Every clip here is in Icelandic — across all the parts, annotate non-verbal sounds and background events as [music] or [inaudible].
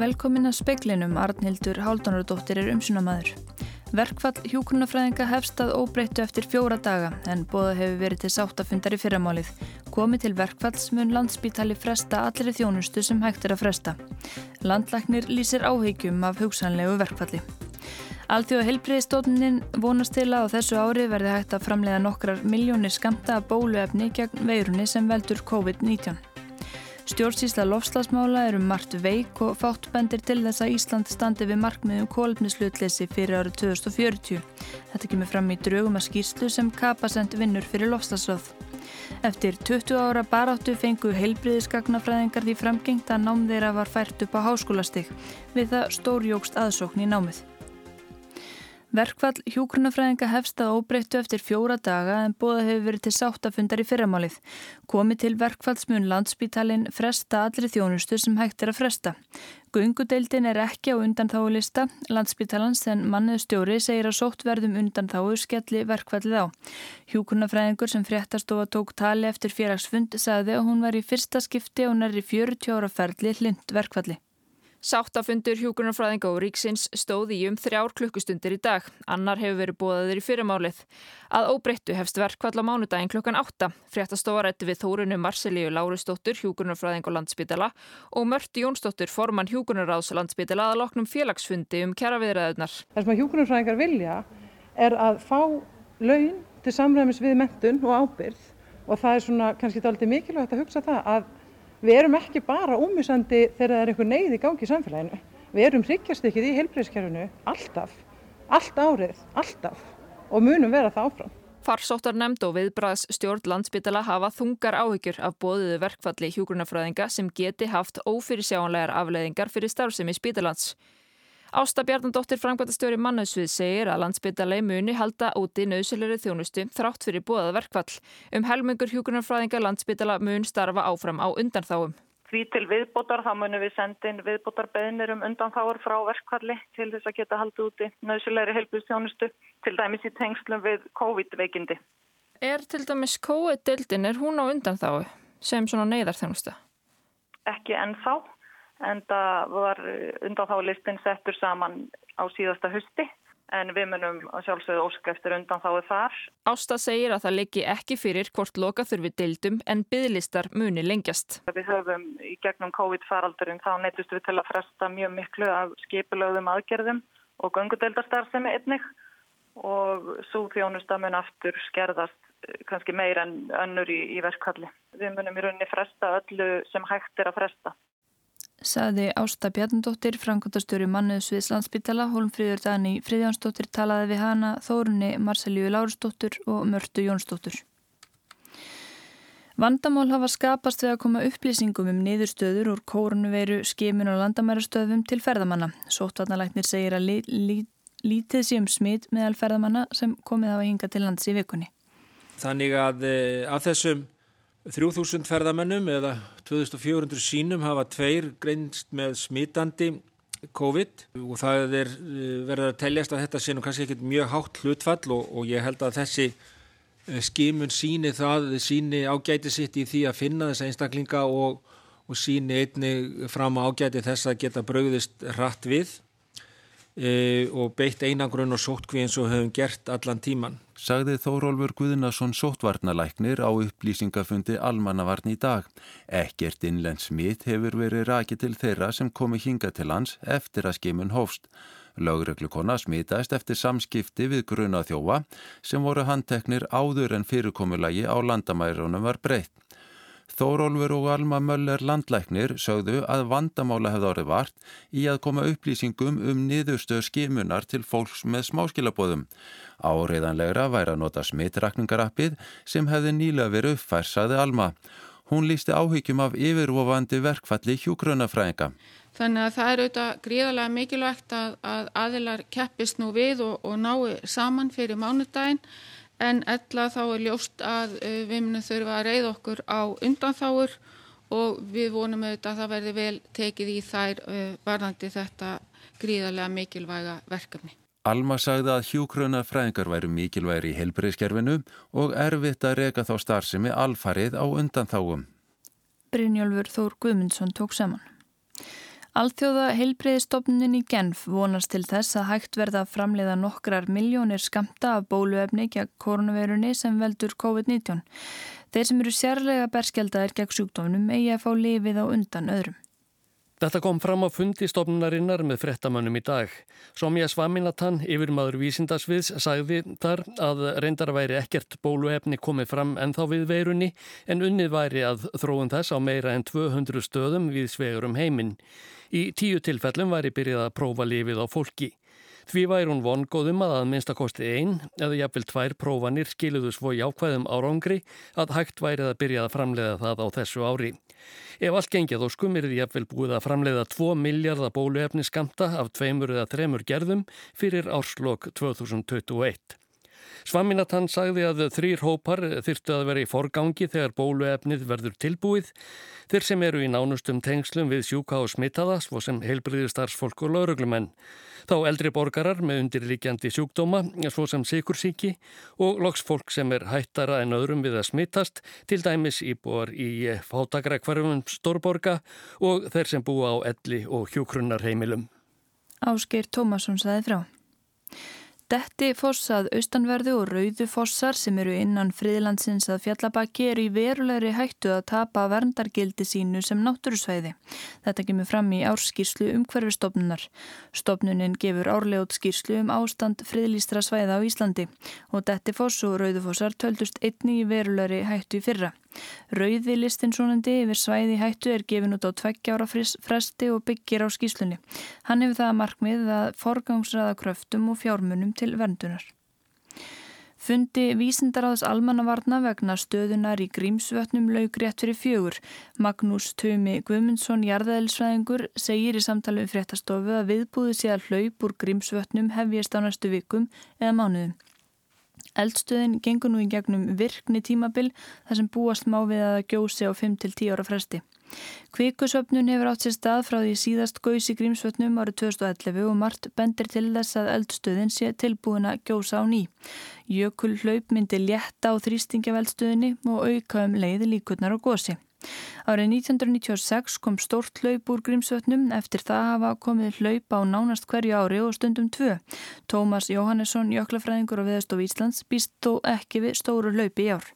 Velkomin að speiklinum, Arnhildur Háldanardóttir er umsunamaður. Verkfall hjúkunarfræðinga hefstað óbreyttu eftir fjóra daga en bóða hefur verið til sáttafundar í fyrramálið. Komi til verkfalls mun landsbítali fresta allir þjónustu sem hægt er að fresta. Landlæknir lýsir áhegjum af hugsanlegu verkfalli. Alþjóða heilbriðistótnin vonast til að á þessu ári verði hægt að framlega nokkrar miljónir skamta bóluefni gegn veirunni sem veldur COVID-19. Stjórnsýsla lofslagsmála eru margt veik og fáttbendir til þess að Ísland standi við markmiðum kólefnislutleysi fyrir árið 2040. Þetta kemur fram í draugum að skýrslu sem Kapasend vinnur fyrir lofslagsráð. Eftir 20 ára baráttu fengu heilbriðisgagnafræðingar því framgengt að nám þeirra var fært upp á háskólastig við það stórjókst aðsókn í námið. Verkvall hjúkrunafræðinga hefst að óbreyttu eftir fjóra daga en bóða hefur verið til sáttafundar í fyrramálið. Komi til verkvallsmun landsbítalinn fresta allri þjónustu sem hægt er að fresta. Gungudeildin er ekki á undanþáulista landsbítalans en mannið stjóri segir að sótt verðum undanþáu skelli verkvallið á. Hjúkrunafræðingur sem fréttastofa tók tali eftir félagsfund sagði að hún var í fyrsta skipti og nær í 40 ára ferli hlind verkvalli. Sáttafundur hjúkunarfræðinga og ríksins stóði í um þrjár klukkustundir í dag. Annar hefur verið bóðaður í fyrirmálið. Að óbreyttu hefst verkvall á mánudagin klukkan 8. Fréttastofa rætti við Þórunu Marcelíu Lárusdóttur, hjúkunarfræðing og landsbytala og Mörti Jónsdóttur, formann hjúkunarráðs landsbytala að loknum félagsfundi um kjara viðræðunar. Það sem að hjúkunarfræðingar vilja er að fá laun til samræmis við mentun og ábyrð og það er svona kannski Við erum ekki bara ómissandi þegar það er einhver neyð í gangi í samfélaginu. Við erum hryggjastykkið í heilbreyðskerfinu alltaf, allt árið, alltaf og munum vera það áfram. Farsóttar nefnd og viðbræðs stjórn landsbytala hafa þungar áhyggjur af bóðiðu verkfalli hjúgrunafræðinga sem geti haft ófyrirsjáanlegar afleiðingar fyrir starfsemi spítalands. Ásta Bjarnandóttir Frankvæntastjóri Mannhausvið segir að landsbyttalei muni halda úti nöðsöleri þjónustu þrátt fyrir búaða verkvall. Um helmingur hjúkunarfræðinga landsbyttala mun starfa áfram á undanþáum. Því til viðbótar þá munum við sendin viðbótar beðinir um undanþáur frá verkvalli til þess að geta halda úti nöðsöleri helbústjónustu til dæmis í tengslum við COVID-veikindi. Er til dæmis COVID-dildin, er hún á undanþáu sem svona neyðarþjónusta? Ekki ennþá en það var undanþálistin settur saman á síðasta husti en við munum sjálfsögðu óska eftir undanþáðu þar. Ásta segir að það liggi ekki fyrir hvort loka þurfi deildum en bygglistar muni lengjast. Við höfum í gegnum COVID-faraldurinn þá neytust við til að fresta mjög miklu af skipulögðum aðgerðum og gangudeildarstarfsemi einnig og svo þjónusta mun aftur skerðast kannski meir en önnur í, í verkkalli. Við munum í rauninni fresta öllu sem hægt er að fresta saði Ásta Bjarnadóttir, Frankóttastöru mannuðs við Slandsbytala, Hólmfríður Dani Fríðjánsdóttir talaði við hana, Þórunni Marcelíu Lárusdóttur og Mörtu Jónsdóttur. Vandamál hafa skapast við að koma upplýsingum um niðurstöður úr kórnuveiru, skimin og landamærastöðum til ferðamanna. Sóttvarnalæknir segir að li, li, lítið sé um smit meðal ferðamanna sem komið á að hinga til lands í vikunni. Þannig að eh, af þessum 3000 ferðamennum eða 2400 sínum hafa tveir greinst með smítandi COVID og það er eh, verið að teljast að þetta sé nú kannski ekkit mjög hátt hlutfall og, og ég held að þessi eh, skimun síni það, síni ágæti sitt í því að finna þessa einstaklinga og, og síni einni fram á ágæti þess að geta brauðist hratt við e, og beitt einangrun og sótkví eins og hefum gert allan tíman. Sagði Þórólfur Guðnason sótvarnalæknir á upplýsingafundi almannavarn í dag. Ekkert innlend smitt hefur verið rakið til þeirra sem komi hinga til lands eftir að skimun hófst. Lögreglukonna smitaðist eftir samskipti við gruna þjófa sem voru handteknir áður en fyrirkomulagi á landamærunum var breytt. Þórólfur og Alma Möller landlæknir sögðu að vandamála hefði orðið vart í að koma upplýsingum um niðurstöð skimunar til fólks með smáskilabóðum. Áriðanlegra væri að nota smittrakningarappið sem hefði nýlega verið uppfærsaði Alma. Hún lísti áhyggjum af yfirvofandi verkfalli hjúgrunafræðinga. Þannig að það er auðvitað gríðarlega mikilvægt að, að aðilar keppist nú við og, og nái saman fyrir mánudaginn en ella þá er ljóst að uh, við munum þurfa að reyða okkur á undanþáur og við vonum auðvitað að það verði vel tekið í þær uh, varðandi þetta gríðarlega mikilvæga verkefni. Alma sagði að hjúkröna fræðingar væru mikilvægri í helbreyðskerfinu og erfitt að reyka þá starfsemi alfarið á undanþáum. Brynjólfur Þór Guðmundsson tók saman. Alþjóða heilbreyðistofnunin í Genf vonast til þess að hægt verða að framleiða nokkrar miljónir skamta af bóluefni gegn koronavirunni sem veldur COVID-19. Þeir sem eru sérlega berskjaldaðir gegn sjúkdómnum eigi að fá lifið á undan öðrum. Þetta kom fram á fundi stofnunarinnar með frettamannum í dag. Somja Svaminatan, yfirmaður vísindasviðs, sagði þar að reyndar væri ekkert bóluefni komið fram ennþá við veirunni en unnið væri að þróun þess á meira en 200 stöðum við svegurum heiminn. Í tíu tilfellum væri byrjað að prófa lifið á fólki. Því væri hún vongóðum að að minnstakosti einn eða jafnvel tvær prófanir skiluðu svo jákvæðum árangri að hægt værið að byrja að framleiða það á þessu ári. Ef allt gengið og skumir er jafnvel búið að framleiða 2 miljardar bóluefni skamta af tveimur eða þremur gerðum fyrir árslokk 2021. Svaminatan sagði að þrýr hópar þyrtu að vera í forgangi þegar bóluefnið verður tilbúið þeir sem eru í nánustum tengslum við sjúka og smittaða svo sem heilbriðistarsfólk og lauruglumenn. Þá eldri borgarar með undirlíkjandi sjúkdóma svo sem sikursíki og loks fólk sem er hættara en öðrum við að smittast til dæmis íbúar í fátakra hverjum stórborga og þeir sem búa á elli og hjókrunarheimilum. Ásgeir Tómasson saði frá. Detti fossað austanverðu og rauðu fossar sem eru innan friðlandsins að fjallabaki eru í verulegri hættu að tapa verndargildi sínu sem náttúrusvæði. Þetta kemur fram í árskýrslu um hverfistofnunar. Stofnunin gefur árlegot skýrslu um ástand friðlýstra svæða á Íslandi og Detti foss og rauðu fossar töldust einni í verulegri hættu fyrra. Rauði listin svonandi yfir svæði hættu er gefin út á tveggjára fresti og byggir á skýslunni. Hann hefur það markmið að forgangsraða kröftum og fjármunum til verndunar. Fundi vísindaráðs almannavarna vegna stöðunar í grímsvötnum laug rétt fyrir fjögur. Magnús Tumi Guðmundsson, jarðaðilsvæðingur, segir í samtali um fréttastofu að viðbúðu sé að hlaup úr grímsvötnum hefjast á næstu vikum eða mánuðum. Eldstöðin gengur nú í gegnum virkni tímabil þar sem búast má við að gjósi á 5-10 ára fresti. Kvikusöpnun hefur átt sér stað frá því síðast gauðs í Grímsvötnum árið 2011 og margt bendir til þess að eldstöðin sé tilbúin að gjósa á ný. Jökul hlaup myndi létta á þrýstingjafeldstöðinni og auka um leiði líkurnar á gósi. Árið 1996 kom stórt hlaup úr Grímsvötnum eftir það hafa komið hlaup á nánast hverju ári og stundum tvö. Tómas Jóhannesson, jöklafræðingur á Viðastof Íslands, býst þó ekki við stóru hlaupi í ár.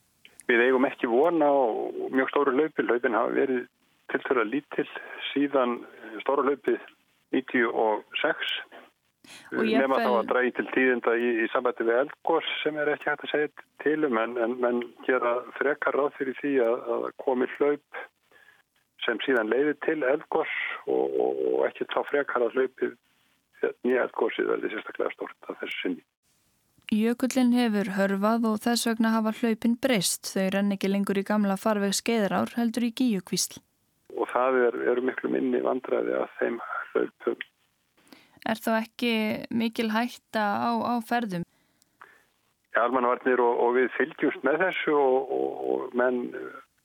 Við eigum ekki vona á mjög stóru hlaupi. Hlaupin hafa verið tilþörða lítill síðan stóru hlaupi 96 Nefna þá að drægi til tíðinda í, í sambætti við eldgós sem er ekki hægt að segja tilum en, en, en gera frekar ráð fyrir því að, að komi hlaup sem síðan leiði til eldgós og, og, og ekki þá frekar að hlaupi nýja eldgósið verði sérstaklega stort af þessu sinni. Jökullin hefur hörfað og þess vegna hafa hlaupin breyst. Þau renn ekki lengur í gamla farveg skeiðrár heldur í gíukvísl. Og það eru er miklu minni vandræði að þeim hlaupum Er þá ekki mikil hætta á, á ferðum? Ja, almanvarnir og, og við fylgjumst með þessu og, og, og menn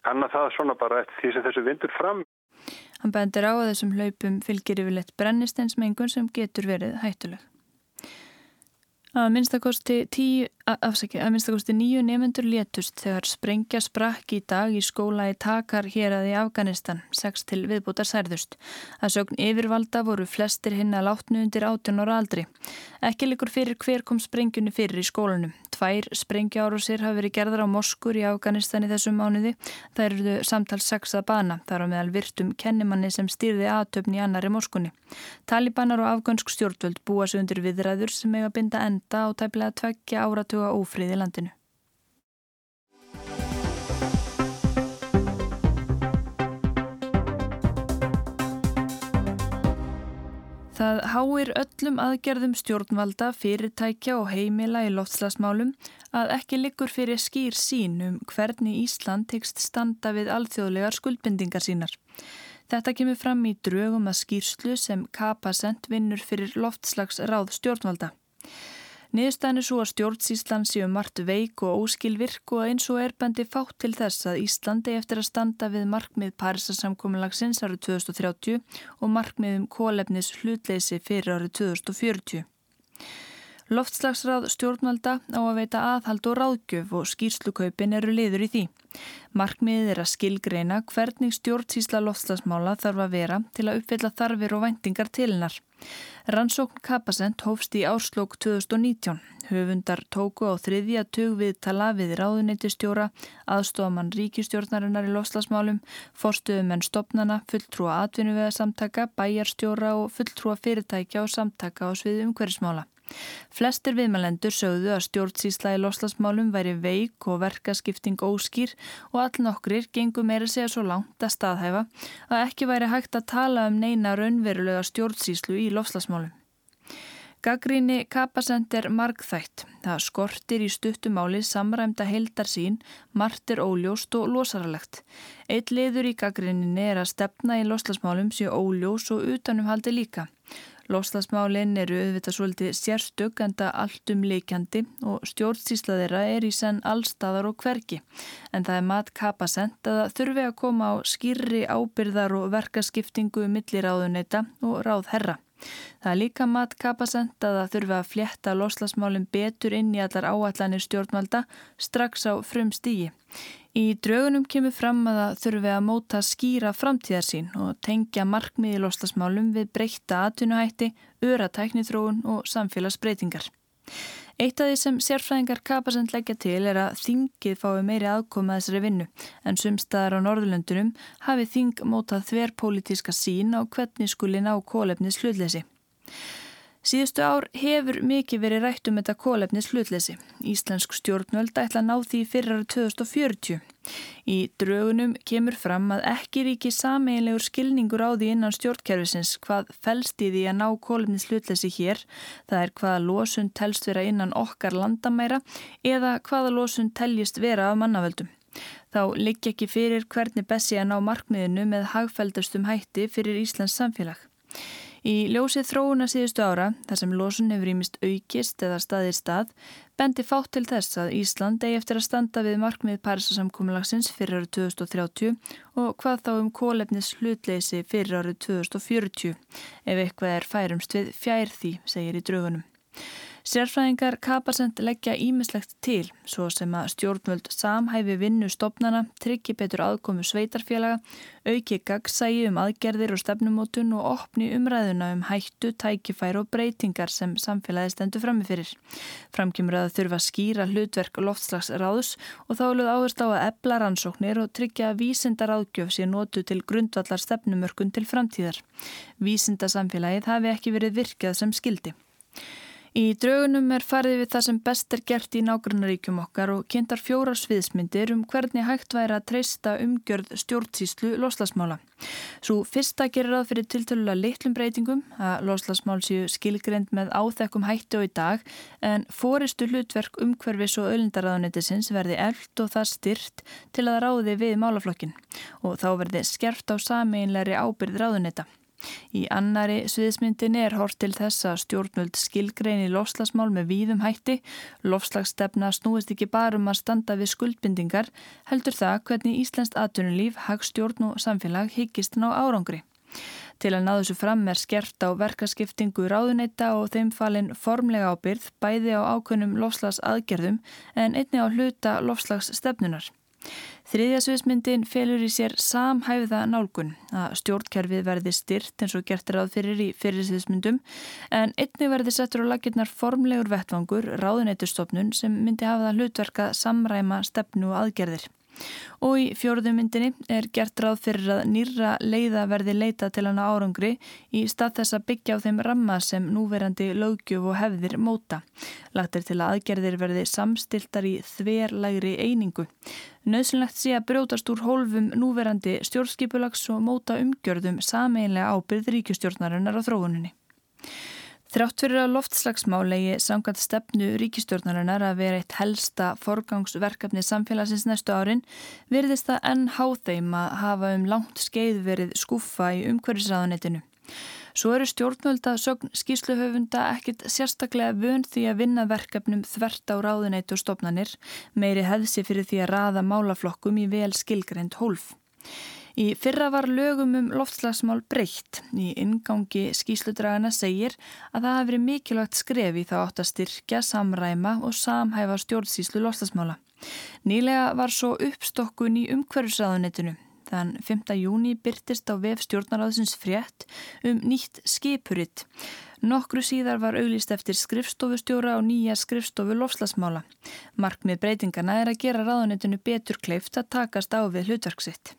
kannar það svona bara eftir því sem þessu vindur fram. Hann bendir á að þessum hlaupum fylgir yfirleitt brennisteinsmengun sem getur verið hættuleg. Að minnstakosti, tíu, afsaki, að minnstakosti nýju nefnendur létust þegar sprengja sprakk í dag í skóla í Takar hér að í Afganistan, sex til viðbútar særðust. Að sögn yfirvalda voru flestir hinn að látnu undir 18 ára aldri. Ekki likur fyrir hver kom sprengjunni fyrir í skólanum. Tvær sprengjaárusir hafi verið gerðar á Moskur í Afganistan í þessum mánuði. Það eruðu samtal sex að bana, þar á meðal virtum kennimanni sem stýrði aðtöfni í annari Moskunni. Talibanar og afgönsk stjórnvöld búa sig undir viðræður sem eiga binda enda á tæplega tveggja áratuga ófríði landinu. Það háir öllum aðgerðum stjórnvalda, fyrirtækja og heimila í loftslasmálum að ekki liggur fyrir skýr sín um hvernig Ísland tekst standa við alþjóðlegar skuldbendingar sínar. Þetta kemur fram í drögum að skýrslu sem Kapasent vinnur fyrir loftslags ráð stjórnvalda. Niðurstæðin er svo að stjórnsíslan séu margt veik og óskilvirk og eins og er bendi fátt til þess að Íslandi eftir að standa við markmið Parísasamkominlagsins árið 2030 og markmiðum kólefnis hlutleysi fyrir árið 2040. Loftslagsráð stjórnvalda á að veita aðhald og ráðgjöf og skýrslukaupin eru liður í því. Markmiðið er að skilgreina hvernig stjórnsísla loftslagsmála þarf að vera til að uppfylla þarfir og væntingar til hennar. Rannsókn Kapasent hófst í árslók 2019. Höfundar tóku á þriðja tug við tala við ráðuneytistjóra, aðstofamann ríkistjórnarinnar í loftslagsmálum, forstuðumenn stopnana, fulltrúa atvinnuvegasamtaka, bæjarstjóra og fulltrúa fyrirtækja og samtaka á sviði umhverfismála. Flestir viðmælendur sögðu að stjórnsísla í loslasmálum væri veik og verkaskipting óskýr og all nokkrir gengur meira segja svo langt að staðhæfa að ekki væri hægt að tala um neina raunverulega stjórnsíslu í loslasmálum. Gaggríni kapasend er margþætt. Það skortir í stuttumáli samræmda heildar sín, margtir óljóst og losaralegt. Eitt liður í gaggríninni er að stefna í loslasmálum séu óljós og utanumhaldi líka. Lofslagsmálinn eru auðvitað svolítið sérstök enda allt um leikjandi og stjórnsýsla þeirra er í senn allstaðar og hverki. En það er mat kapasent að það þurfi að koma á skýrri ábyrðar og verkaskiptingu millir ráðuneyta og ráð herra. Það er líka mat kapasent að það þurfi að flétta lofslagsmálinn betur inn í allar áallanir stjórnvalda strax á frum stígi. Í draugunum kemur fram að það þurfi að móta skýra framtíðarsín og tengja markmiði loslasmálum við breyta atvinnuhætti, öratækni þróun og samfélagsbreytingar. Eitt af því sem sérfræðingar kapasend leggja til er að þingið fái meiri aðkoma þessari vinnu en sumstaðar á Norðurlöndunum hafi þing mótað þverrpolítiska sín á hvernig skuli ná kólefnis hlutleysi. Síðustu ár hefur mikið verið rætt um þetta kólefnis hlutleysi. Íslensk stjórnvöld ætla að ná því fyrir ára 2040. Í draugunum kemur fram að ekki ríki sameinlegur skilningur á því innan stjórnkerfisins hvað fælst í því að ná kólefnis hlutleysi hér. Það er hvaða losun telst vera innan okkar landamæra eða hvaða losun teljist vera af mannavöldum. Þá liggja ekki fyrir hvernig bessi að ná markmiðinu með hagfældastum hætti fyrir Íslands samfélag. Í ljósið þróuna síðustu ára, þar sem losun hefur ímist aukist eða staðir stað, bendi fátt til þess að Ísland eigi eftir að standa við markmið Parísasamkúmulagsins fyrir árið 2030 og hvað þá um kólefnis hlutleysi fyrir árið 2040, ef eitthvað er færumst við fjær því, segir í draugunum. Sérfræðingar kapasend leggja ímislegt til, svo sem að stjórnvöld samhæfi vinnu stopnana, tryggi betur aðkomu sveitarfélaga, auki gagsægi um aðgerðir og stefnumótun og opni umræðuna um hættu, tækifær og breytingar sem samfélagi stendur framifyrir. Framkymur að þurfa skýra hlutverk loftslagsráðus og þá luð áherslu á að ebla rannsóknir og tryggja að vísindar áðgjöf sé nótu til grundvallar stefnumörkun til framtíðar. Vísindasamfélagið hafi ekki verið virkað sem skildi. Í draugunum er farið við það sem best er gert í nágrannaríkjum okkar og kynntar fjórar sviðsmyndir um hvernig hægt væri að treysta umgjörð stjórnsýslu loslasmála. Svo fyrsta gerir að fyrir tiltölulega litlum breytingum að loslasmál séu skilgrend með áþekkum hætti og í dag en fóristu hlutverk umhverfis og öllindaraðanetisins verði eld og það styrt til að ráði við málaflokkin og þá verði skerft á sameinleiri ábyrð ráðuneta. Í annari sviðismyndinni er hort til þess að stjórnvöld skilgrein í lofslagsmál með víðum hætti. Lofslagsstefna snúist ekki bara um að standa við skuldbindingar, heldur það hvernig Íslands atvinnulíf, hagstjórn og samfélag higgist ná árangri. Til að ná þessu fram er skert á verkaskiptingu ráðuneyta og þeim falin formlega ábyrð bæði á ákveðnum lofslags aðgerðum en einni á hluta lofslags stefnunar. Þriðja sviðsmyndin felur í sér samhæfða nálgun að stjórnkerfið verði styrt eins og gert ráð fyrir í fyrir sviðsmyndum en einni verði settur á lakirnar formlegur vettvangur ráðuneytustofnun sem myndi hafa það hlutverka samræma stefnu og aðgerðir. Og í fjóruðu myndinni er gert ráð fyrir að nýra leiða verði leita til hana árangri í stað þess að byggja á þeim ramma sem núverandi lögjöf og hefðir móta. Lagt er til að aðgerðir verði samstiltar í þverlægri einingu. Nauðsynlegt sé að brjótast úr hólfum núverandi stjórnskipulags og móta umgjörðum sameinlega ábyrð ríkustjórnarinnar á þróuninni. Þrátt fyrir að loftslagsmálegi sangað stefnu ríkistjórnarinnar að vera eitt helsta forgangsverkefni samfélagsins næstu árin virðist það enn háþeim að hafa um langt skeið verið skuffa í umhverfisraðanetinu. Svo eru stjórnvölda sögn skýsluhöfunda ekkit sérstaklega vönd því að vinna verkefnum þvert á ráðuneytu og stopnanir, meiri hefðsi fyrir því að raða málaflokkum í vel skilgreynd hólf. Í fyrra var lögum um loftslagsmál breytt. Í ingangi skýsludragana segir að það verið mikilvægt skref í þá átt að styrkja, samræma og samhæfa stjórnsýslu loftslagsmála. Nýlega var svo uppstokkun í umhverfisraðunetinu. Þann 5. júni byrtist á vef stjórnaráðsins frétt um nýtt skipuritt. Nokkru síðar var auglist eftir skrifstofustjóra og nýja skrifstofu lofslagsmála. Markmið breytingana er að gera ráðunitinu betur kleift að takast á við hlutverksitt.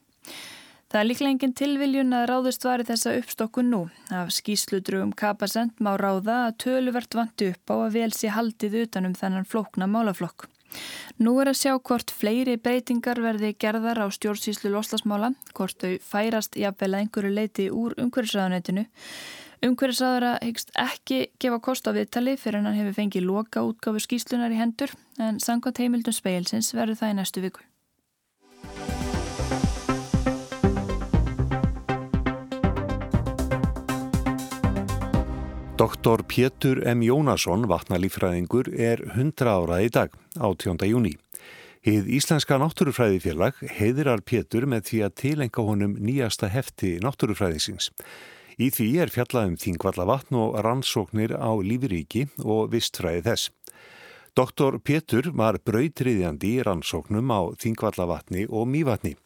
Það er líklega engin tilviljun að ráðust var í þessa uppstokkun nú. Af skýsludrugum kapasend má ráða að töluvert vanti upp á að vel sé haldið utanum þennan flókna málaflokk. Nú er að sjá hvort fleiri breytingar verði gerðar á stjórnsýslu loslasmála, hvort þau færast jafnvel að einhverju leiti úr umhverfisraðunetinu. Umhverfisraðara hyggst ekki gefa kost á viðtali fyrir hann hefur fengið loka útgáfu skýslunar í hendur en sangkvæmt heimildum speilsins verður það í næstu viku. Doktor Pétur M. Jónasson, vatnalífræðingur, er 100 ára í dag, 18. júni. Hið Íslenska náttúrufræðifélag heiðirar Pétur með því að tilenga honum nýjasta hefti náttúrufræðisins. Í því er fjallaðum þingvalla vatn og rannsóknir á lífiríki og vistfræði þess. Doktor Pétur var brautriðjandi í rannsóknum á þingvalla vatni og mývatni.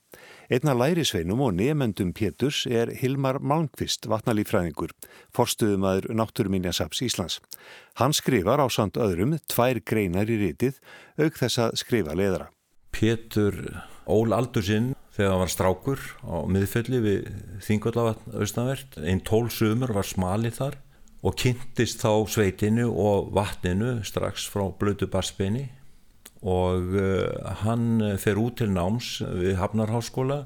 Einna lærisveinum og nefendum Péturs er Hilmar Malmqvist, vatnalífræðingur, forstuðumæður Náttúruminjasaps Íslands. Hann skrifar á samt öðrum tvær greinar í rítið, auk þess að skrifa leðra. Pétur ól aldur sinn þegar hann var strákur á miðfelli við Þingvallavatn austanvert. Einn tól sumur var smalið þar og kynntist þá sveitinu og vatninu strax frá blödu barsbeini og uh, hann fer út til náms við Hafnarháskóla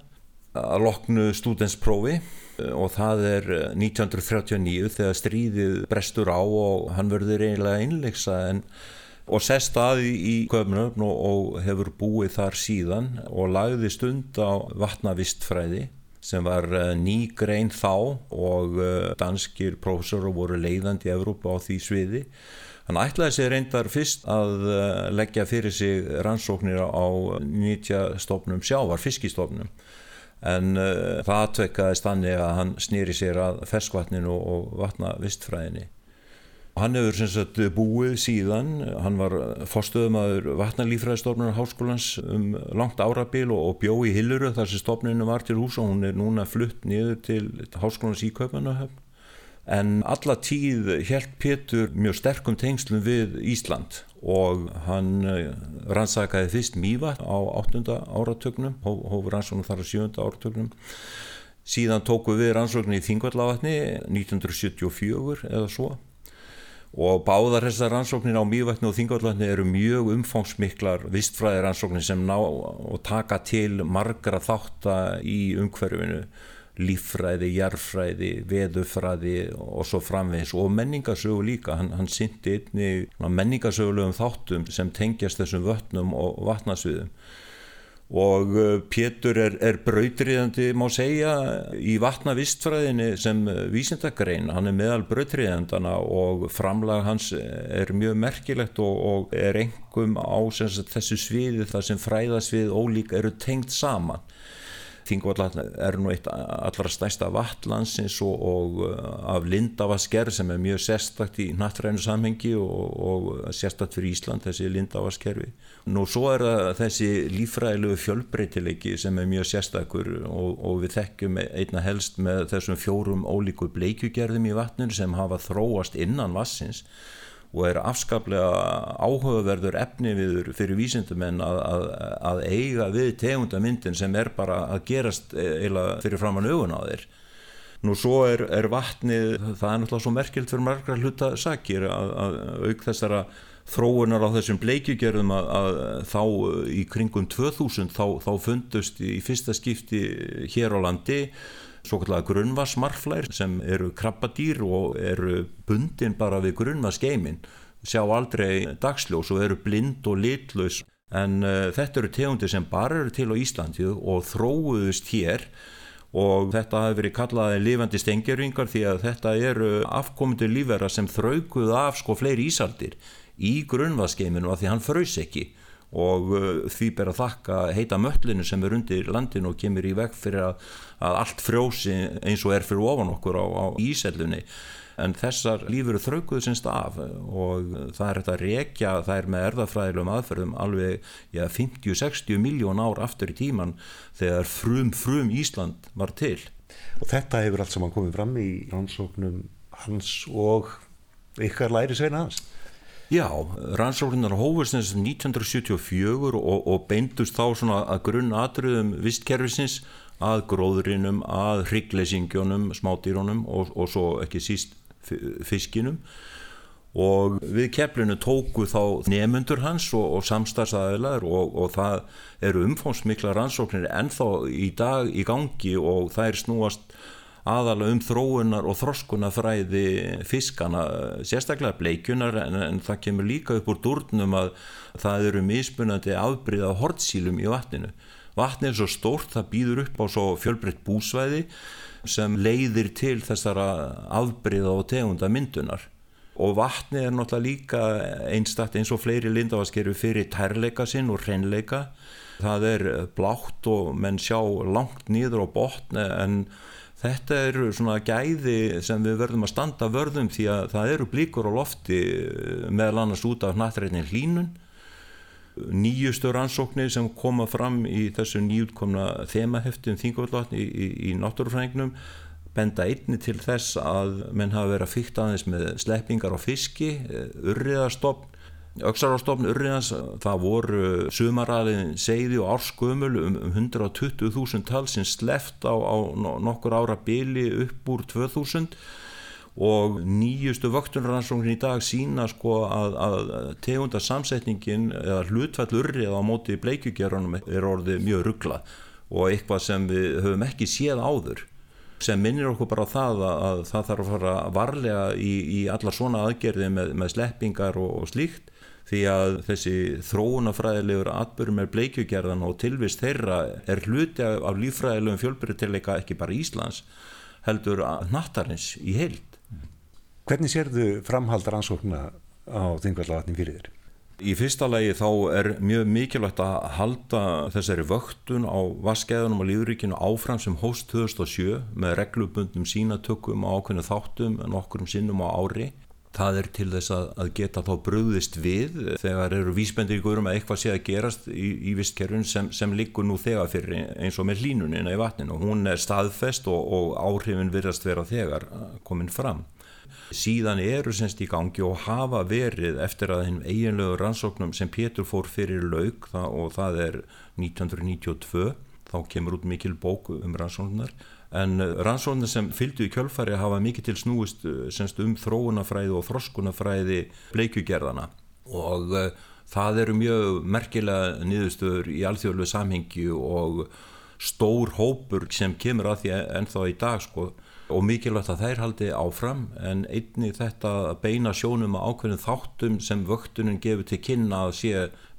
að loknu stúdensprófi uh, og það er 1939 uh, þegar stríðið brestur á og hann verður eiginlega einleiksa en og sest aði í köfnöfn og, og hefur búið þar síðan og lagði stund á vatnavistfræði sem var ný grein þá og danskir prófessor voru leiðandi í Evrópa á því sviði Hann ætlaði sig reyndar fyrst að eh, leggja fyrir sig rannsóknir á nýtjastofnum sjávar, fiskistofnum en uh, það atvekkaði stanni að hann snýri sér að ferskvatninu og vatna vistfræðinni. Hann hefur sem sagt búið síðan, hann var fórstöðumæður vatnalífræðistofnunar háskólans um langt árabil og, og bjó í Hilluru þar sem stofninu var til hús og hún er núna flutt niður til háskólans í Kaupanahöfn en alla tíð held Pétur mjög sterkum tengslum við Ísland og hann eh, rannsakaði fyrst Mývat á 8. áratögnum, hófur rannsóknum þar á 7. áratögnum síðan tóku við rannsóknum í Þingvallavatni 1974 eða svo og báðar þessar rannsóknir á Mývatni og Þingvallavatni eru mjög umfangsmiklar vistfræði rannsóknir sem ná og taka til margra þáttar í umhverfinu. Líffræði, jarfræði, veðufræði og svo framvegis. Og menningasögu líka, hann, hann syndi einni menningasögulegum þáttum sem tengjast þessum vötnum og vatnasviðum og uh, Pétur er, er brautriðandi má segja í vatnavistfræðinni sem vísindagrein, hann er meðal brautriðandana og framlag hans er mjög merkilegt og, og er engum á þessu sviði þar sem fræðasvið ólík eru tengt saman Þingvallatn er nú eitt allra stæsta vatlansins og, og uh, af Lindavaskerð sem er mjög sérstakt í nattrænu samhengi og, og sérstakt fyrir Ísland þessi Lindavaskerfi. Nú svo er það þessi lífræðilegu fjölbreytileiki sem er mjög sérstakur og, og við þekkjum einna helst með þessum fjórum ólíku bleikjugerðum í vatnun sem hafa þróast innan vassins og er afskaplega áhugaverður efni viður fyrir vísindumenn að, að, að eiga við tegundamyndin sem er bara að gerast eila fyrir framann augun á þeir. Nú svo er, er vatnið, það er náttúrulega svo merkilt fyrir margra hluta sakir að, að auk þessara þróunar á þessum bleikjugjörðum að, að þá í kringum 2000 þá, þá fundust í fyrsta skipti hér á landi svo kallega grunnvarsmarflær sem eru krabbadýr og eru bundin bara við grunnvarskeimin sjá aldrei dagsljós og eru blind og litlaus. En uh, þetta eru tegundir sem bara eru til á Íslandi og þróuðust hér. Og þetta hafi verið kallaði lifandi stengjaringar því að þetta eru afkomundir lífera sem þraukuð af sko fleiri ísaldir í grunnvarskeiminu að því hann fröys ekki og uh, því ber að þakka heita möllinu sem er undir landinu og kemur í veg fyrir að, að allt frjósi eins og er fyrir ofan okkur á, á ísellunni en þessar lífur þraukuðu sinnst af og það er þetta að rekja það er með erðafræðilegum aðferðum alveg ja, 50-60 miljón ár aftur í tíman þegar frum frum Ísland var til. Og þetta hefur allt saman komið fram í rannsóknum hans og ykkar læri sveina hans? Já, rannsóknar hófust 1974 og, og beindust þá svona að grunn atriðum vistkerfisins að gróðurinnum, að hryggleysingjónum, smádýrónum og, og svo ekki síst fiskinum. Og við keflinu tóku þá nefnundur hans og, og samstagsæðilar og, og það eru umfómsmikla rannsóknir ennþá í dag í gangi og það er snúast aðalega um þróunar og þroskunafræði fiskana, sérstaklega bleikunar en, en það kemur líka upp úr durnum að það eru mismunandi afbríða hortsílum í vatninu. Vatni er svo stórt, það býður upp á svo fjölbreytt búsvæði sem leiðir til þessara afbríða og tegunda myndunar og vatni er náttúrulega líka einstatt eins og fleiri lindavaskeru fyrir tærleika sinn og hreinleika það er blátt og menn sjá langt nýður á botni en þetta eru svona gæði sem við verðum að standa vörðum því að það eru blíkur á lofti meðal annars út af nattrætnin hlínun nýjustu rannsóknir sem koma fram í þessu nýjutkomna þemahefti um þingavallvatni í, í, í náttúrufræðingnum benda einni til þess að menn hafa verið að fykta aðeins með sleppingar á fiski, eh, urriðastofn Öksarárstofn urriðans, það voru sumaræðin segði og árskumul um 120.000 tal sem sleft á, á nokkur ára bili upp úr 2000 og nýjustu vöktunaransóknin í dag sína sko að, að tegunda samsetningin eða hlutfallurri eða á móti bleikjugerunum er orðið mjög ruggla og eitthvað sem við höfum ekki séð áður sem minnir okkur bara á það að, að það þarf að fara varlega í, í allar svona aðgerði með, með sleppingar og, og slíkt því að þessi þróunafræðilegur atbyrjum er bleikjugerðan og tilvist þeirra er hluti af lífræðilegum fjölbyrjutillega ekki bara Íslands heldur nattarins í heild Hvernig sérðu framhaldar ansókna á þingvallavatni fyrir þér? Í fyrsta legi þá er mjög mikilvægt að halda þessari vöktun á vaskeiðunum og líðuríkinu áfram sem hóst 2007 með reglubundum sínatökum á ákveðinu þáttum nokkurum sinnum á ári. Það er til þess að geta þá bröðist við þegar eru vísbendir um að eitthvað sé að gerast í, í vistkerfun sem, sem liggur nú þegar fyrir eins og með línunina í vatninu. Hún er staðfest og, og áhrifin virðast vera þegar komin fram síðan eru semst í gangi og hafa verið eftir að þeim eiginlegu rannsóknum sem Pétur fór fyrir laug og það er 1992 þá kemur út mikil bóku um rannsóknar en eh, rannsóknar sem fylgdu í kjölfari hafa mikið til snúist eh, semst um þróunafræði og þroskunafræði bleikugerðana og uh, það eru mjög merkilega niðurstöður í alþjóðlu samhengi og stór hópur sem kemur að því ennþá í dag sko og mikilvægt að þær haldi áfram en einni þetta að beina sjónum á ákveðin þáttum sem vöktunum gefur til kynna að sé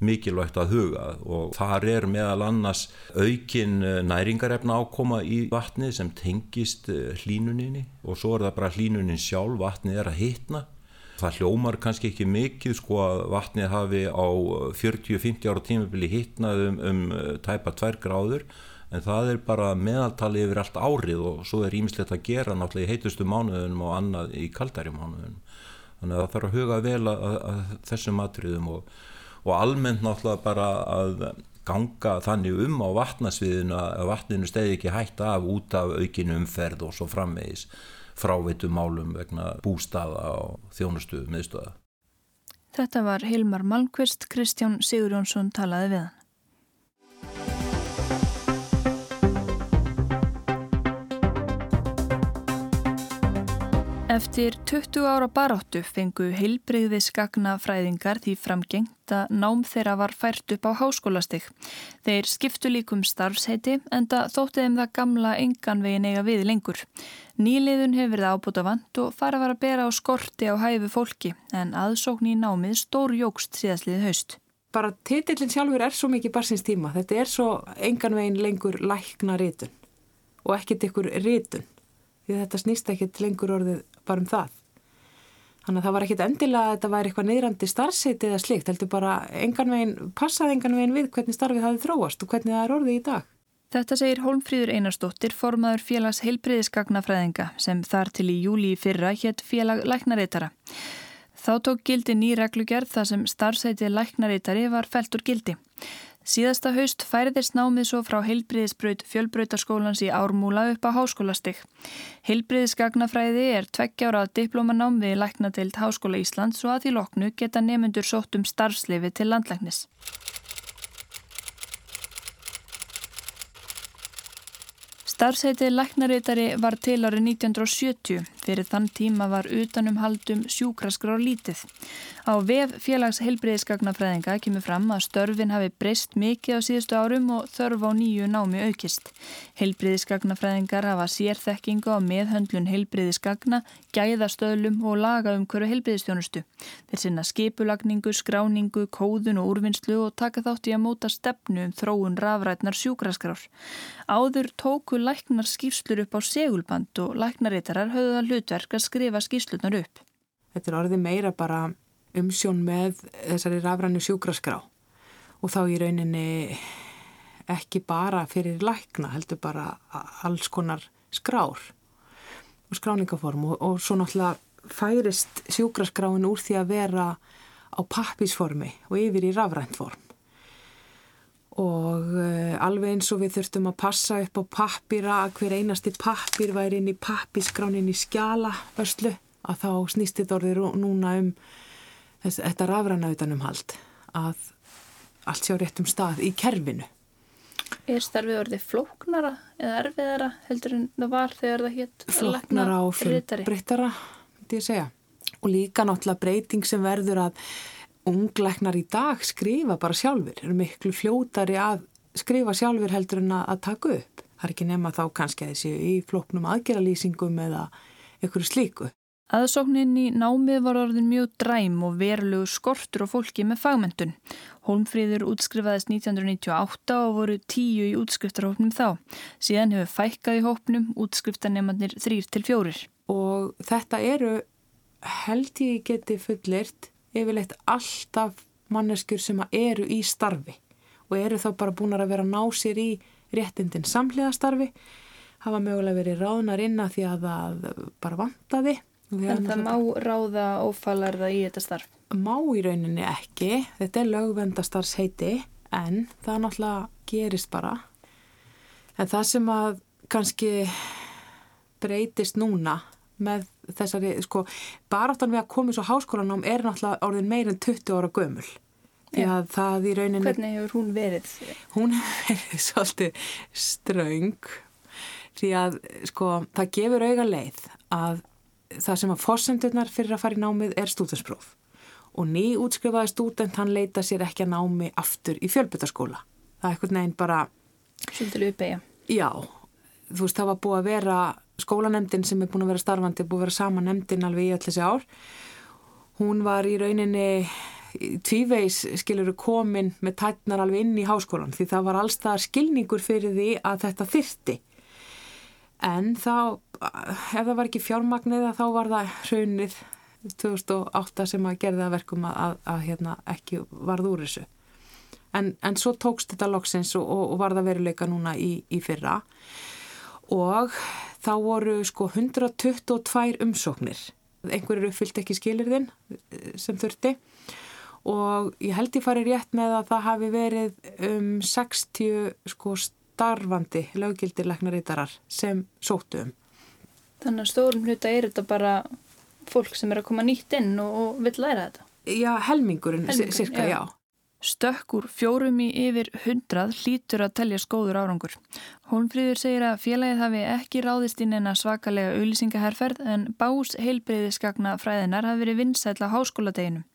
mikilvægt að huga. Og þar er meðal annars aukin eh, næringarefna ákoma í vatni sem tengist eh, hlínuninni og svo er það bara hlínunin sjálf, vatni er að hitna. Það hljómar kannski ekki mikið sko að vatni hafi á 40-50 ára tímabili hitnað um, um eh, tæpa 2 gráður en það er bara meðaltali yfir allt árið og svo er ímislegt að gera náttúrulega í heitustu mánuðunum og annað í kaldæri mánuðunum þannig að það þarf að huga vel að, að, þessum matriðum og, og almennt náttúrulega bara að ganga þannig um á vatnasviðinu að vatninu stegi ekki hægt af út af aukinu umferð og svo framvegis fráveitum málum vegna bústaða og þjónustu miðstöða. Þetta var Hilmar Malmqvist, Kristján Sigurjónsson talaði við hann. Eftir 20 ára baráttu fengu heilbreyðis gagnafræðingar því framgengt að nám þeirra var fært upp á háskólastig. Þeir skiptu líkum starfsheiti en það þótti þeim það gamla enganvegin eiga við lengur. Nýliðun hefur verið ábúta vant og fara var að bera á skorti á hæfu fólki en aðsókn í námið stór jógst síðastliðið haust. Bara titillin sjálfur er svo mikið barsins tíma. Þetta er svo enganvegin lengur lækna rítun og ekkert ykkur rítun því þetta snýst ekkert lengur orðið bara um það. Þannig að það var ekkit endilega að þetta væri eitthvað niðrandi starfseiti eða slikt, heldur bara engan veginn, passaði engan veginn við hvernig starfið hafi þróast og hvernig það er orðið í dag. Þetta segir Hólmfríður Einarstóttir, formaður félags heilbriðisgagnafræðinga sem þar til í júli í fyrra hétt félag læknareitara. Þá tók gildi ný reglugjörð þar sem starfsætið læknareitari var felt úr gildi. Síðasta haust færiðist námið svo frá heilbriðisbraut fjölbrautarskólans í Ármúla upp á háskólastig. Heilbriðisgagnafræði er tveggjára diplómanám við læknadeild Háskóla Íslands og að því loknu geta nefnundur sótt um starfsleifi til landlæknis. Starfsheitið læknaritari var til árið 1970. Fyrir þann tíma var utanum haldum sjúkraskrár lítið. Á vef félags heilbreyðisgagnafræðinga kemur fram að störfin hafi breyst mikið á síðustu árum og þörf á nýju námi aukist. Heilbreyðisgagnafræðingar hafa sérþekkingu á meðhöndlun heilbreyðisgagna, gæðastöðlum og laga um hverju heilbreyðistjónustu. Þeir sinna skipulagningu, skráningu, kóðun og úrvinnslu og taka þátt í að móta stefnu um þróun rafrætnar sjúkraskrár. Áður tóku læknar skýrslur upp á segulband og læknarítarar höfðu hlutverk að skrifa skýrslunar upp. Þetta er orðið meira bara umsjón með þessari rafrænu sjúkraskrá. Og þá í rauninni ekki bara fyrir lækna heldur bara alls konar skrár og skráningaform og, og svo náttúrulega færist sjúkraskráin úr því að vera á pappisformi og yfir í rafræntform og uh, alveg eins og við þurftum að passa upp á pappira að hver einasti pappir væri inn í pappiskránin í skjala vörslu að þá snýst þetta orðið núna um þess, þetta rafræna utanum hald að allt sé á réttum stað í kerfinu. Er starfið orðið flóknara eða erfiðara heldur en það var þegar það hétt flóknara og fjölbreyttara, þetta ég segja. Og líka náttúrulega breyting sem verður að ungleiknar í dag skrifa bara sjálfur, eru miklu fljótari að skrifa sjálfur heldur en að taka upp. Það er ekki nema þá kannski að þessi í flóknum aðgerralýsingum eða einhverju slíku. Aðsóknin í námið var orðin mjög dræm og verulegu skortur á fólki með fagmentun. Holmfríður útskrifaðist 1998 og voru tíu í útskriftarhópnum þá. Síðan hefur fækkað í hópnum útskriftarnemannir þrýr til fjórir. Og þetta eru held ég geti fullirt yfirleitt alltaf manneskjur sem eru í starfi og eru þá bara búin að vera að ná sér í réttindin samhliða starfi hafa mögulega verið ráðnar inn að því að það bara vantaði En það má ráða ófalarða í þetta starf? Má í rauninni ekki, þetta er lögvendastars heiti en það náttúrulega gerist bara. En það sem að kannski breytist núna með þessari, sko, baráttan við að koma svo háskólanám er náttúrulega orðin meirinn 20 ára gömul. Ja. það í rauninni... Hvernig hefur hún verið? Hún [laughs] hefur verið svolítið ströng því að, sko, það gefur auga leið að það sem að fórsendurnar fyrir að fara í námið er stúdinspróf og ný útskrifaði stúdent hann leita sér ekki að námi aftur í fjölbytarskóla. Það er eitthvað neginn bara... Svolítið uppeyja. Já, þú veist það var búið að vera skólanemdin sem er búin að vera starfandi, búið að vera sama nemdin alveg í allir þessi ár. Hún var í rauninni tvíveis skiluru komin með tætnar alveg inn í háskólan því það var allstað skilningur fyrir því að þetta þyrti en þá, ef það var ekki fjármagnið þá var það hraunið 2008 sem að gerði það verkum að, að, að hérna, ekki varð úr þessu en, en svo tókst þetta loksins og, og, og var það veruleika núna í, í fyrra og þá voru sko 122 umsóknir einhverjur uppfyllt ekki skilirðin eh, sem þurfti og ég held ég farið rétt með að það hafi verið um 60 sko starfandi löggildir leknarítarar sem sótu um. Þannig að stórum hluta er þetta bara fólk sem er að koma nýtt inn og, og vil læra þetta? Já, helmingurinn, helmingurinn cirka, já. já. Stökkur fjórum í yfir hundrað hlítur að telja skóður árangur. Hólmfríður segir að félagið hafi ekki ráðist inn en að svakalega auðlýsingaherferð en bás heilbreyðiskagna fræðinar hafi verið vinsætla háskóladeginu.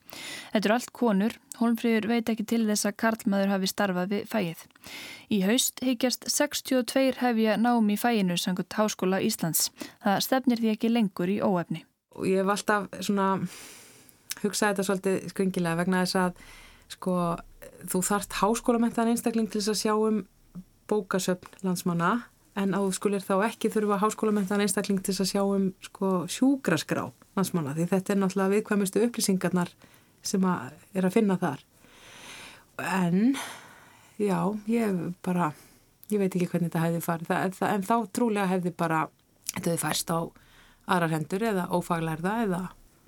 Þetta eru allt konur, Holmfríður veit ekki til þess að Karlmaður hafi starfað við fæið. Í haust higgjast 62 hefja námi fæinu sangut Háskóla Íslands. Það stefnir því ekki lengur í óefni. Ég hef alltaf hugsað þetta svolítið skringilega vegna þess að sko, þú þart háskólamæntan einstakling til þess að sjá um bókasöfn landsmanna en á skulir þá ekki þurfa háskólamæntan einstakling til þess að sjá um sko, sjúgraskrá landsmála því þetta er náttúrulega viðkvæmustu upplýsingarnar sem að er að finna þar. En já, ég bara ég veit ekki hvernig þetta hefði farið. Það, en þá trúlega hefði bara þetta hefði færst á aðrar hendur eða ófaglærða eða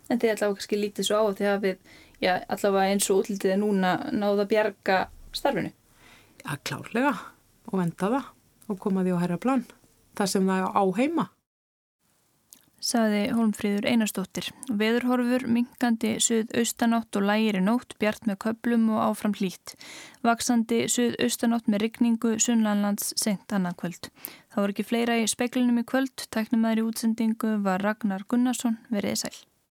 En þið allavega kannski lítið svo á því að við, já, allavega eins og útlítið er núna náða að bjarga starfinu? Já, klárlega og venda það og koma því á herra plan þar sem það er á heima Saði Holmfríður Einarstóttir. Veðurhorfur, minkandi suð-austanátt og lægir í nótt, bjart með köplum og áfram hlýtt. Vaksandi suð-austanátt með rigningu sunnlanlands sent annað kvöld. Það voru ekki fleira í speklinum í kvöld. Tæknumæður í útsendingu var Ragnar Gunnarsson verið sæl.